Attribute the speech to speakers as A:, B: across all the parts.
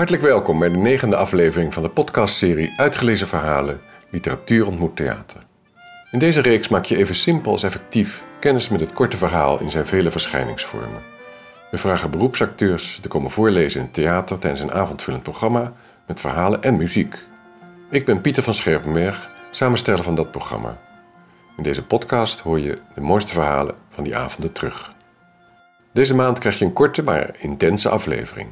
A: Hartelijk welkom bij de negende aflevering van de podcastserie Uitgelezen Verhalen Literatuur ontmoet theater. In deze reeks maak je even simpel als effectief kennis met het korte verhaal in zijn vele verschijningsvormen. We vragen beroepsacteurs te komen voorlezen in het theater tijdens een avondvullend programma met verhalen en muziek. Ik ben Pieter van Scherpenberg, samensteller van dat programma. In deze podcast hoor je de mooiste verhalen van die avonden terug. Deze maand krijg je een korte maar intense aflevering.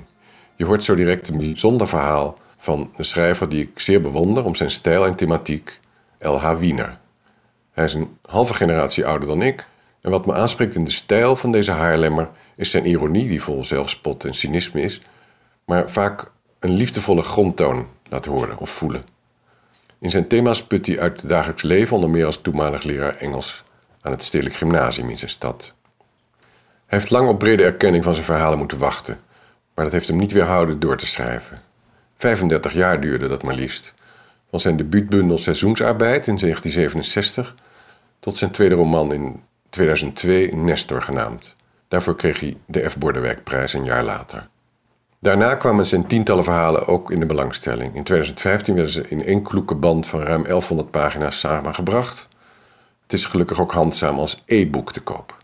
A: Je hoort zo direct een bijzonder verhaal van een schrijver die ik zeer bewonder om zijn stijl en thematiek, L.H. Wiener. Hij is een halve generatie ouder dan ik en wat me aanspreekt in de stijl van deze Haarlemmer is zijn ironie die vol zelfspot en cynisme is, maar vaak een liefdevolle grondtoon laat horen of voelen. In zijn thema's put hij uit het dagelijks leven, onder meer als toenmalig leraar Engels aan het Stedelijk Gymnasium in zijn stad. Hij heeft lang op brede erkenning van zijn verhalen moeten wachten, maar dat heeft hem niet weerhouden door te schrijven. 35 jaar duurde dat maar liefst. Van zijn debuutbundel Seizoensarbeid in 1967 tot zijn tweede roman in 2002 Nestor genaamd. Daarvoor kreeg hij de F. Bordewijkprijs een jaar later. Daarna kwamen zijn tientallen verhalen ook in de belangstelling. In 2015 werden ze in één kloeke band van ruim 1100 pagina's samengebracht. Het is gelukkig ook handzaam als e-boek te koop.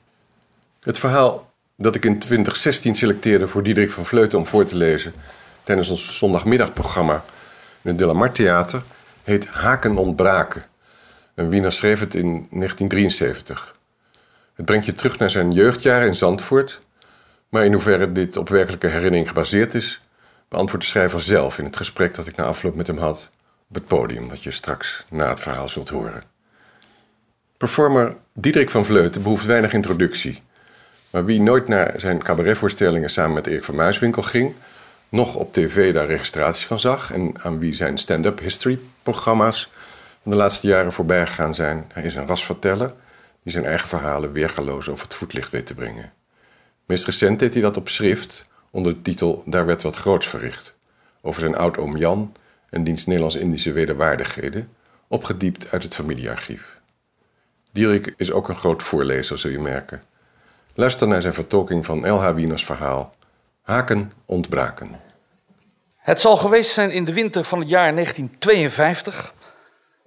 A: Het verhaal dat ik in 2016 selecteerde voor Diederik van Vleuten om voor te lezen tijdens ons zondagmiddagprogramma in het De Theater heet Haken ontbraken. Een Wiener schreef het in 1973. Het brengt je terug naar zijn jeugdjaren in Zandvoort, maar in hoeverre dit op werkelijke herinnering gebaseerd is, beantwoordt de schrijver zelf in het gesprek dat ik na afloop met hem had op het podium, dat je straks na het verhaal zult horen. Performer Diederik van Vleuten behoeft weinig introductie. Maar wie nooit naar zijn cabaretvoorstellingen samen met Erik van Muiswinkel ging, nog op tv daar registratie van zag en aan wie zijn stand-up history programma's van de laatste jaren voorbij gegaan zijn, hij is een rasverteller die zijn eigen verhalen weergaloos over het voetlicht weet te brengen. Meest recent deed hij dat op schrift onder de titel Daar werd wat groots verricht, over zijn oud-oom Jan en diens Nederlands-Indische wederwaardigheden, opgediept uit het familiearchief. Dierik is ook een groot voorlezer, zul je merken. Luister naar zijn vertolking van L.H. Wieners verhaal Haken ontbraken.
B: Het zal geweest zijn in de winter van het jaar 1952.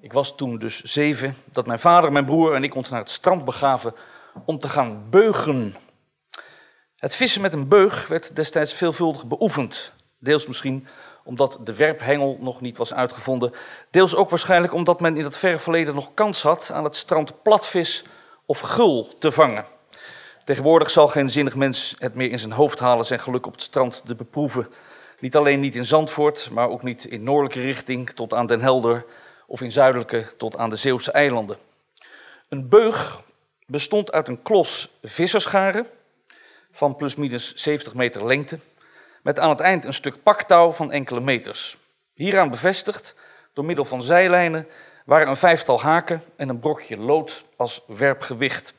B: Ik was toen dus zeven, dat mijn vader, mijn broer en ik ons naar het strand begaven om te gaan beugen. Het vissen met een beug werd destijds veelvuldig beoefend. Deels misschien omdat de werphengel nog niet was uitgevonden. Deels ook waarschijnlijk omdat men in het verre verleden nog kans had aan het strand platvis of gul te vangen. Tegenwoordig zal geen zinnig mens het meer in zijn hoofd halen zijn geluk op het strand te beproeven. Niet alleen niet in Zandvoort, maar ook niet in noordelijke richting tot aan Den Helder of in zuidelijke tot aan de Zeeuwse eilanden. Een beug bestond uit een klos visserscharen van plusminus 70 meter lengte, met aan het eind een stuk paktouw van enkele meters. Hieraan bevestigd door middel van zijlijnen waren een vijftal haken en een brokje lood als werpgewicht.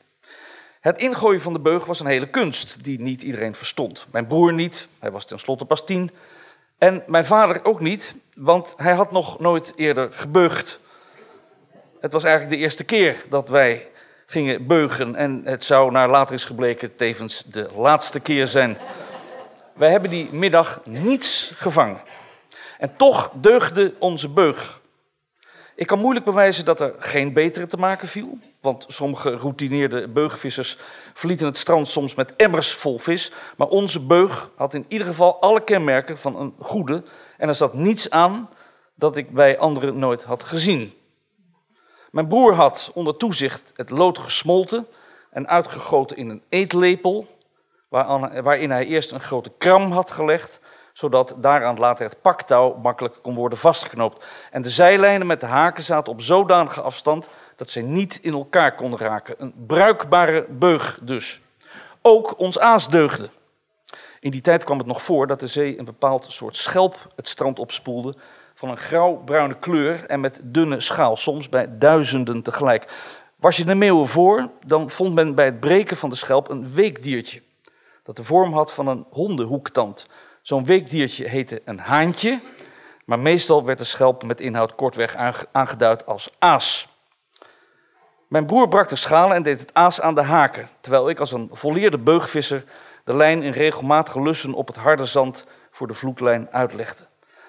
B: Het ingooien van de beug was een hele kunst die niet iedereen verstond. Mijn broer niet, hij was tenslotte pas tien. En mijn vader ook niet, want hij had nog nooit eerder gebeugd. Het was eigenlijk de eerste keer dat wij gingen beugen. En het zou naar later is gebleken tevens de laatste keer zijn. Wij hebben die middag niets gevangen. En toch deugde onze beug. Ik kan moeilijk bewijzen dat er geen betere te maken viel. Want sommige routineerde beugvissers verlieten het strand soms met emmers vol vis. Maar onze beug had in ieder geval alle kenmerken van een goede. En er zat niets aan dat ik bij anderen nooit had gezien. Mijn broer had onder toezicht het lood gesmolten en uitgegoten in een eetlepel, waarin hij eerst een grote kram had gelegd, zodat daaraan later het paktouw makkelijk kon worden vastgeknoopt. En de zijlijnen met de haken zaten op zodanige afstand dat ze niet in elkaar konden raken. Een bruikbare beug dus. Ook ons aas deugde. In die tijd kwam het nog voor dat de zee een bepaald soort schelp het strand opspoelde van een grauw-bruine kleur en met dunne schaal, soms bij duizenden tegelijk. Was je de meeuwen voor, dan vond men bij het breken van de schelp een weekdiertje, dat de vorm had van een hondenhoektand. Zo'n weekdiertje heette een haantje, maar meestal werd de schelp met inhoud kortweg aangeduid als aas. Mijn broer brak de schalen en deed het aas aan de haken, terwijl ik als een volleerde beugvisser de lijn in regelmatige lussen op het harde zand voor de vloedlijn uitlegde.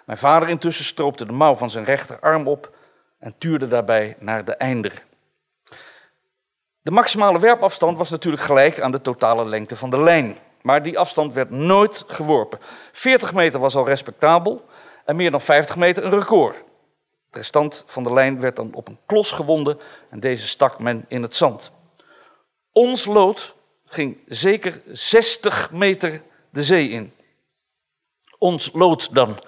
B: Mijn vader intussen stroopte de mouw van zijn rechterarm op en tuurde daarbij naar de einder. De maximale werpafstand was natuurlijk gelijk aan de totale lengte van de lijn. Maar die afstand werd nooit geworpen. 40 meter was al respectabel en meer dan 50 meter een record. Het restant van de lijn werd dan op een klos gewonden en deze stak men in het zand. Ons lood ging zeker 60 meter de zee in. Ons lood dan.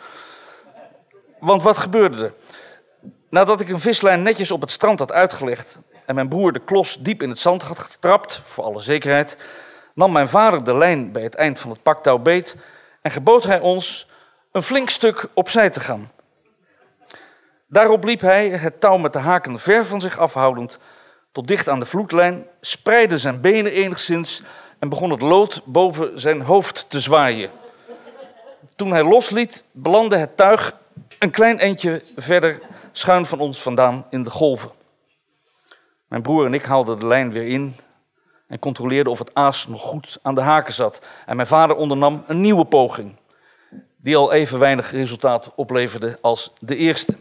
B: Want wat gebeurde er? Nadat ik een vislijn netjes op het strand had uitgelegd en mijn broer de klos diep in het zand had getrapt, voor alle zekerheid, nam mijn vader de lijn bij het eind van het paktouw beet en gebood hij ons een flink stuk opzij te gaan. Daarop liep hij, het touw met de haken ver van zich afhoudend, tot dicht aan de vloedlijn, spreidde zijn benen enigszins en begon het lood boven zijn hoofd te zwaaien. Toen hij losliet, belandde het tuig een klein eindje verder schuin van ons vandaan in de golven. Mijn broer en ik haalden de lijn weer in en controleerden of het aas nog goed aan de haken zat. En mijn vader ondernam een nieuwe poging, die al even weinig resultaat opleverde als de eerste.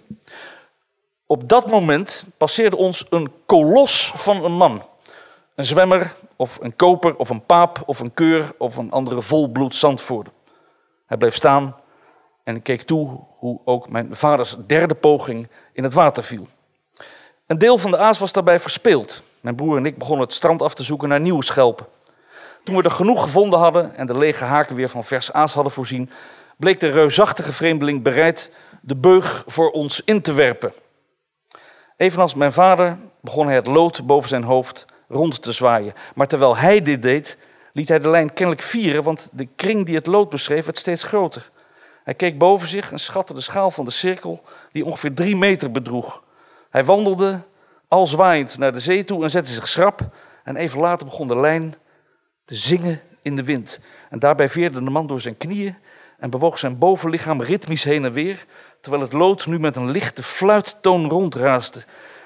B: Op dat moment passeerde ons een kolos van een man. Een zwemmer, of een koper, of een paap, of een keur, of een andere volbloed zandvoerder. Hij bleef staan en keek toe hoe ook mijn vaders derde poging in het water viel. Een deel van de aas was daarbij verspeeld. Mijn broer en ik begonnen het strand af te zoeken naar nieuwe schelpen. Toen we er genoeg gevonden hadden en de lege haken weer van vers aas hadden voorzien, bleek de reusachtige vreemdeling bereid de beug voor ons in te werpen. Evenals mijn vader begon hij het lood boven zijn hoofd rond te zwaaien. Maar terwijl hij dit deed, liet hij de lijn kennelijk vieren, want de kring die het lood beschreef werd steeds groter. Hij keek boven zich en schatte de schaal van de cirkel, die ongeveer drie meter bedroeg. Hij wandelde al zwaaiend naar de zee toe en zette zich schrap. En even later begon de lijn te zingen in de wind. En daarbij veerde de man door zijn knieën en bewoog zijn bovenlichaam ritmisch heen en weer, terwijl het lood nu met een lichte fluittoon rondraasde.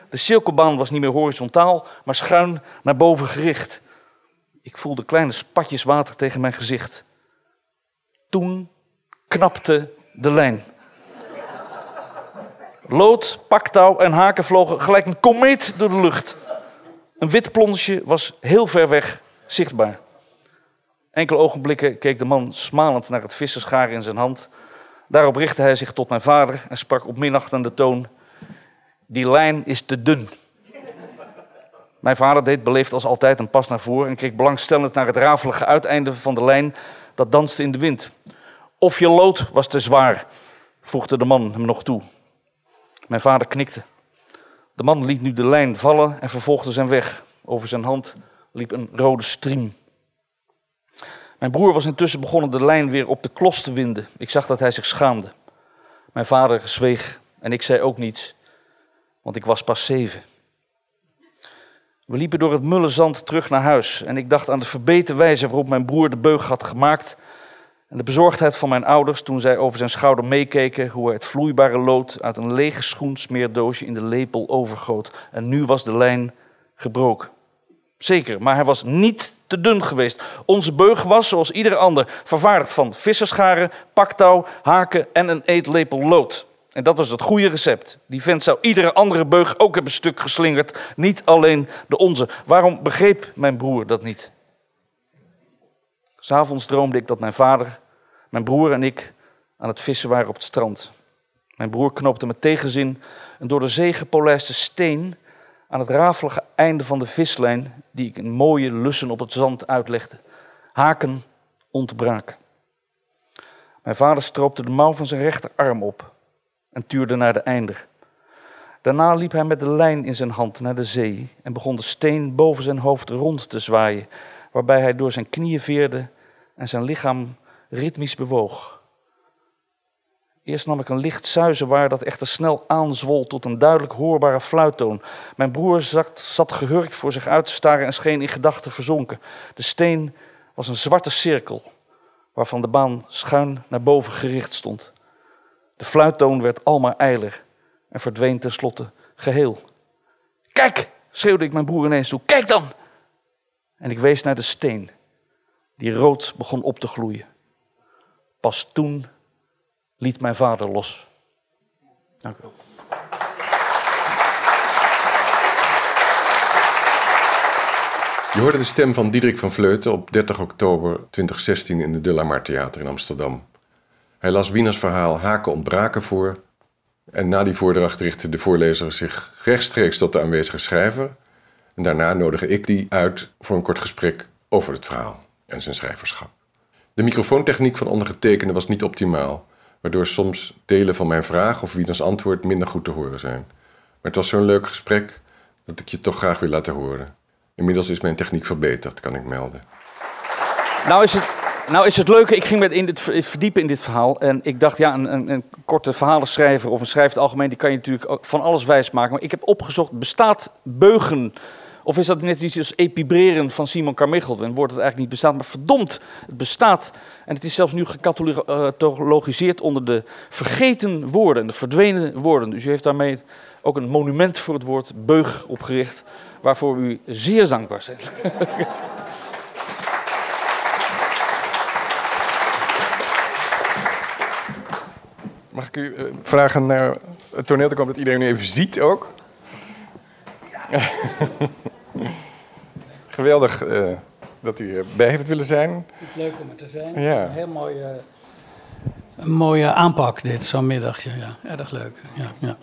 B: De cirkelbaan was niet meer horizontaal, maar schuin naar boven gericht. Ik voelde kleine spatjes water tegen mijn gezicht. Toen knapte de lijn. Lood, paktouw en haken vlogen gelijk een komeet door de lucht. Een wit plonsje was heel ver weg zichtbaar. Enkele ogenblikken keek de man smalend naar het vissenschaar in zijn hand. Daarop richtte hij zich tot mijn vader en sprak op minachtende toon: Die lijn is te dun. Mijn vader deed beleefd als altijd een pas naar voren en keek belangstellend naar het rafelige uiteinde van de lijn dat danste in de wind. Of je lood was te zwaar, voegde de man hem nog toe. Mijn vader knikte. De man liet nu de lijn vallen en vervolgde zijn weg. Over zijn hand liep een rode striem. Mijn broer was intussen begonnen de lijn weer op de klos te winden. Ik zag dat hij zich schaamde. Mijn vader zweeg en ik zei ook niets, want ik was pas zeven. We liepen door het mulle zand terug naar huis en ik dacht aan de verbeten wijze waarop mijn broer de beug had gemaakt en de bezorgdheid van mijn ouders toen zij over zijn schouder meekeken hoe hij het vloeibare lood uit een lege schoensmeerdoosje in de lepel overgoot. En nu was de lijn gebroken. Zeker, maar hij was niet te dun geweest. Onze beug was, zoals iedere ander, vervaardigd van visserscharen, paktouw, haken en een eetlepel lood. En dat was het goede recept. Die vent zou iedere andere beug ook hebben stuk geslingerd, niet alleen de onze. Waarom begreep mijn broer dat niet? S'avonds droomde ik dat mijn vader, mijn broer en ik aan het vissen waren op het strand. Mijn broer knoopte met tegenzin een door de zee gepolijste steen aan het rafelige einde van de vislijn, die ik in mooie lussen op het zand uitlegde. Haken ontbraken. Mijn vader stroopte de mouw van zijn rechterarm op en tuurde naar de einder. Daarna liep hij met de lijn in zijn hand naar de zee en begon de steen boven zijn hoofd rond te zwaaien, waarbij hij door zijn knieën veerde en zijn lichaam ritmisch bewoog. Eerst nam ik een licht zuizen waar dat echter snel aanzwol tot een duidelijk hoorbare fluittoon. Mijn broer zat, zat gehurkt voor zich uit te staren en scheen in gedachten verzonken. De steen was een zwarte cirkel, waarvan de baan schuin naar boven gericht stond. De fluittoon werd almaar eiler en verdween tenslotte geheel. Kijk, schreeuwde ik mijn broer ineens toe, kijk dan! En ik wees naar de steen, die rood begon op te gloeien. Pas toen liet mijn vader los. Dank u wel.
A: Je hoorde de stem van Diederik van Vleuten op 30 oktober 2016 in de De La Mar Theater in Amsterdam. Hij las Wieners verhaal Haken ontbraken voor. En na die voordracht richtte de voorlezer zich rechtstreeks tot de aanwezige schrijver. En daarna nodigde ik die uit voor een kort gesprek over het verhaal en zijn schrijverschap. De microfoontechniek van ondergetekende was niet optimaal, waardoor soms delen van mijn vraag of Wieners antwoord minder goed te horen zijn. Maar het was zo'n leuk gesprek dat ik je toch graag wil laten horen. Inmiddels is mijn techniek verbeterd, kan ik melden.
B: Nou is het, nou is het leuke, ik ging met in dit, verdiepen in dit verhaal. En ik dacht, ja, een, een, een korte verhalenschrijver of een schrijver algemeen, die kan je natuurlijk van alles wijs maken. Maar ik heb opgezocht, bestaat beugen, of is dat net iets als epibreren van Simon Carmichael? Een woord dat eigenlijk niet bestaat, maar verdomd, het bestaat. En het is zelfs nu gecatalogiseerd onder de vergeten woorden, de verdwenen woorden. Dus u heeft daarmee ook een monument voor het woord beug opgericht waarvoor u zeer dankbaar zijn.
C: Mag ik u uh, vragen naar het toneel te komen dat iedereen nu even ziet ook? Geweldig uh, dat u erbij heeft willen zijn.
D: Leuk om er te zijn. Ja. Een heel mooi, uh, een mooie aanpak dit, zo'n middagje. Ja, erg leuk. Ja, ja.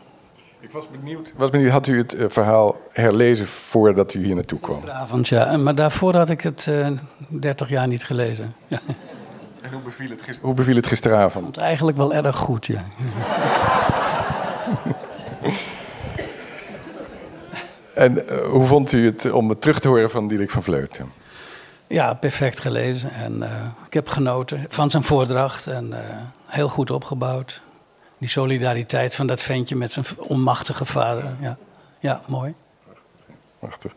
C: Ik was benieuwd. Was benieuwd, had u het uh, verhaal herlezen voordat u hier naartoe kwam?
D: Gisteravond, ja. Maar daarvoor had ik het uh, 30 jaar niet gelezen. Ja.
C: En hoe beviel, het gister, hoe beviel het gisteravond?
D: Het eigenlijk wel erg goed, ja.
C: en uh, hoe vond u het om het terug te horen van Dierik van Vleuten?
D: Ja, perfect gelezen. En ik heb genoten van zijn voordracht. En heel goed opgebouwd die solidariteit van dat ventje met zijn onmachtige vader. Ja, ja mooi.
C: Prachtig.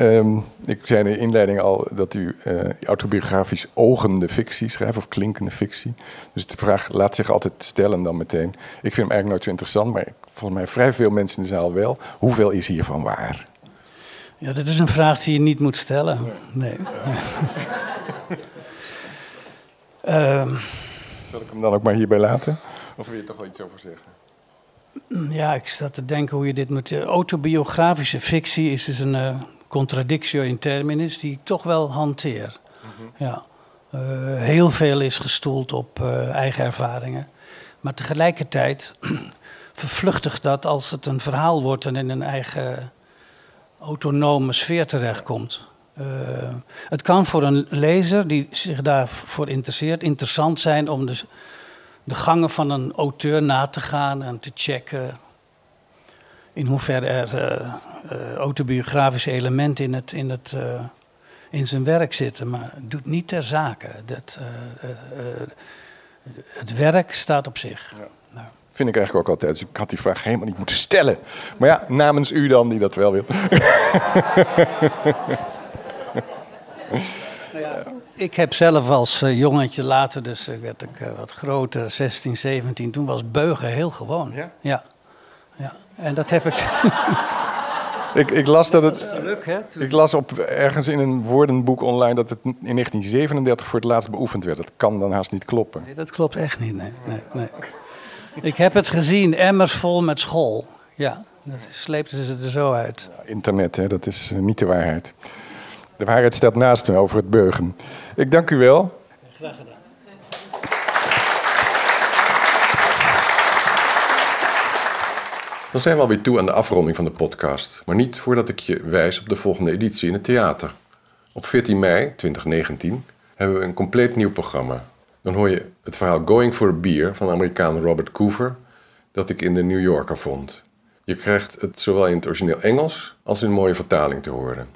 C: Um, ik zei in de inleiding al dat u uh, autobiografisch ogende fictie schrijft, of klinkende fictie. Dus de vraag laat zich altijd stellen dan meteen. Ik vind hem eigenlijk nooit zo interessant, maar volgens mij vrij veel mensen in de zaal wel. Hoeveel is hiervan waar?
D: Ja, dat is een vraag die je niet moet stellen. Nee.
C: um, Zal ik hem dan ook maar hierbij laten? Of wil je toch wel iets over zeggen?
D: Ja, ik sta te denken hoe je dit moet. Autobiografische fictie is dus een uh, contradictio in terminis die ik toch wel hanteer. Ja. Uh, heel veel is gestoeld op uh, eigen ervaringen. Maar tegelijkertijd vervluchtigt dat als het een verhaal wordt en in een eigen autonome sfeer terechtkomt. het kan voor een lezer die zich daarvoor interesseert interessant zijn om de de gangen van een auteur na te gaan en te checken in hoeverre er uh, uh, autobiografische elementen in, het, in, het, uh, in zijn werk zitten. Maar het doet niet ter zake. Dat, het werk staat op zich. Ja.
C: Nou. Vind ik eigenlijk ook altijd. Dus ik had die vraag helemaal niet moeten stellen. Maar ja, namens u dan, die dat wel wil.
D: nou ja, ik heb zelf als uh, jongetje later, dus uh, werd ik uh, wat groter, 16, 17. Toen was beugen heel gewoon. Ja? Ja. Ja. En dat heb ik...
C: ik, ik las dat het... Geluk, hè, ik las op, ergens in een woordenboek online dat het in 1937 voor het laatst beoefend werd. Dat kan dan haast niet kloppen.
D: Nee, dat klopt echt niet, nee. nee, nee. ik heb het gezien, emmers vol met school. Ja, dat sleepten ze er zo uit.
C: Ja, internet, hè, dat is niet de waarheid. De waarheid staat naast me over het beugen. Ik dank u wel. Graag gedaan.
A: Dan zijn we alweer toe aan de afronding van de podcast. Maar niet voordat ik je wijs op de volgende editie in het theater. Op 14 mei 2019 hebben we een compleet nieuw programma. Dan hoor je het verhaal Going for a Beer van Amerikaan Robert Coover, dat ik in de New Yorker vond. Je krijgt het zowel in het origineel Engels als in mooie vertaling te horen.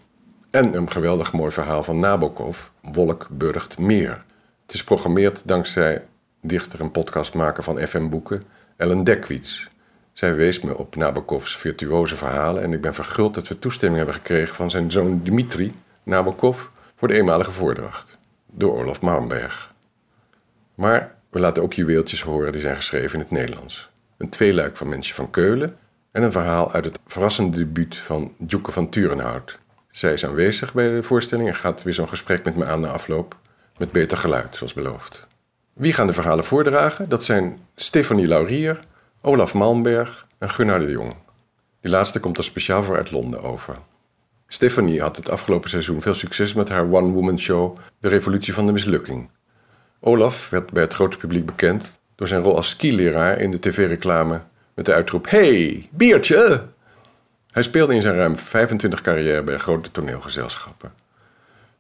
A: En een geweldig mooi verhaal van Nabokov, Wolk burgt meer. Het is geprogrammeerd dankzij dichter en podcastmaker van FM Boeken, Ellen Dekwits. Zij wees me op Nabokovs virtuoze verhalen en ik ben verguld dat we toestemming hebben gekregen van zijn zoon Dmitri Nabokov voor de eenmalige voordracht, door Olaf Maanberg. Maar we laten ook juweeltjes horen die zijn geschreven in het Nederlands. Een tweeluik van Mensje van Keulen en een verhaal uit het verrassende debuut van Joeke van Turenhout, zij is aanwezig bij de voorstelling en gaat weer zo'n gesprek met me aan de afloop. Met beter geluid, zoals beloofd. Wie gaan de verhalen voordragen? Dat zijn Stefanie Laurier, Olaf Malmberg en Gunnar de Jong. Die laatste komt er speciaal voor uit Londen over. Stefanie had het afgelopen seizoen veel succes met haar one-woman show De Revolutie van de Mislukking. Olaf werd bij het grote publiek bekend door zijn rol als skileraar in de tv-reclame met de uitroep: Hey, biertje! Hij speelde in zijn ruim 25 carrière bij grote toneelgezelschappen.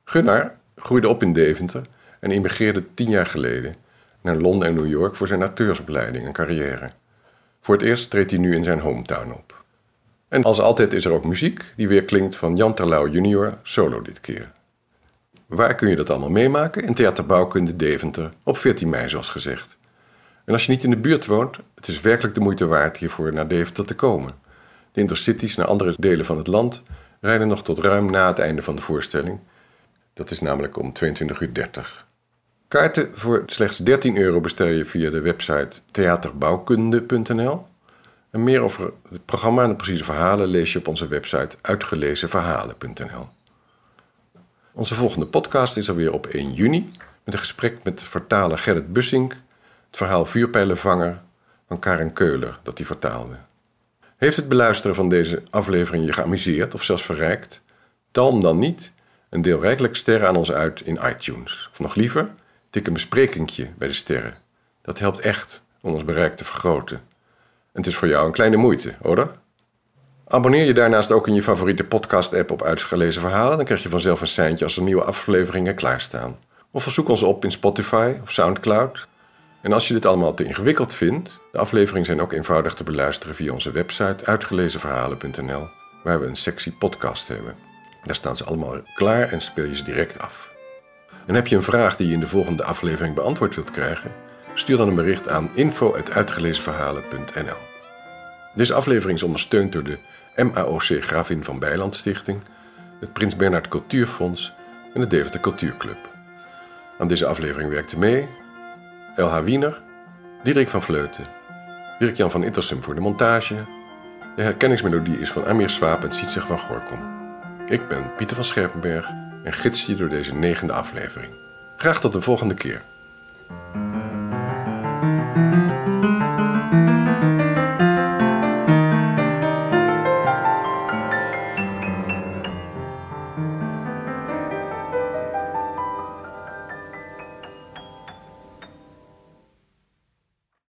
A: Gunnar groeide op in Deventer en immigreerde tien jaar geleden naar Londen en New York voor zijn acteursopleiding en carrière. Voor het eerst treedt hij nu in zijn hometown op. En als altijd is er ook muziek die weer klinkt van Jan Terlouw junior, solo dit keer. Waar kun je dat allemaal meemaken? In Theaterbouwkunde Deventer, op 14 mei zoals gezegd. En als je niet in de buurt woont, het is werkelijk de moeite waard hiervoor naar Deventer te komen. De intercities naar andere delen van het land rijden nog tot ruim na het einde van de voorstelling. Dat is namelijk om 22.30 uur. Kaarten voor slechts 13 euro bestel je via de website theaterbouwkunde.nl. En meer over het programma en de precieze verhalen lees je op onze website uitgelezenverhalen.nl. Onze volgende podcast is alweer op 1 juni met een gesprek met vertaler Gerrit Bussink, het verhaal Vuurpijlenvanger van Karen Keuler dat hij vertaalde. Heeft het beluisteren van deze aflevering je geamuseerd of zelfs verrijkt? Talm dan niet en deel rijkelijk sterren aan ons uit in iTunes. Of nog liever, tik een besprekingje bij de sterren. Dat helpt echt om ons bereik te vergroten. En het is voor jou een kleine moeite, hoor. Abonneer je daarnaast ook in je favoriete podcast-app op Uitgelezen Verhalen. Dan krijg je vanzelf een seintje als er nieuwe afleveringen klaarstaan. Of verzoek ons op in Spotify of Soundcloud. En als je dit allemaal te ingewikkeld vindt, de afleveringen zijn ook eenvoudig te beluisteren via onze website uitgelezenverhalen.nl, waar we een sectie podcast hebben. Daar staan ze allemaal klaar en speel je ze direct af. En heb je een vraag die je in de volgende aflevering beantwoord wilt krijgen? Stuur dan een bericht aan info.uitgelezenverhalen.nl. Deze aflevering is ondersteund door de MAOC Gravin van Bijland Stichting, het Prins Bernhard Cultuurfonds en de Deventer Cultuurclub. Aan deze aflevering werkte mee LH Wiener, Diederik van Vleuten, Dirk-Jan van Ittersum voor de montage. De herkenningsmelodie is van Amir Swaap en Sietsig van Gorkom. Ik ben Pieter van Scherpenberg en gids je door deze negende aflevering. Graag tot de volgende keer.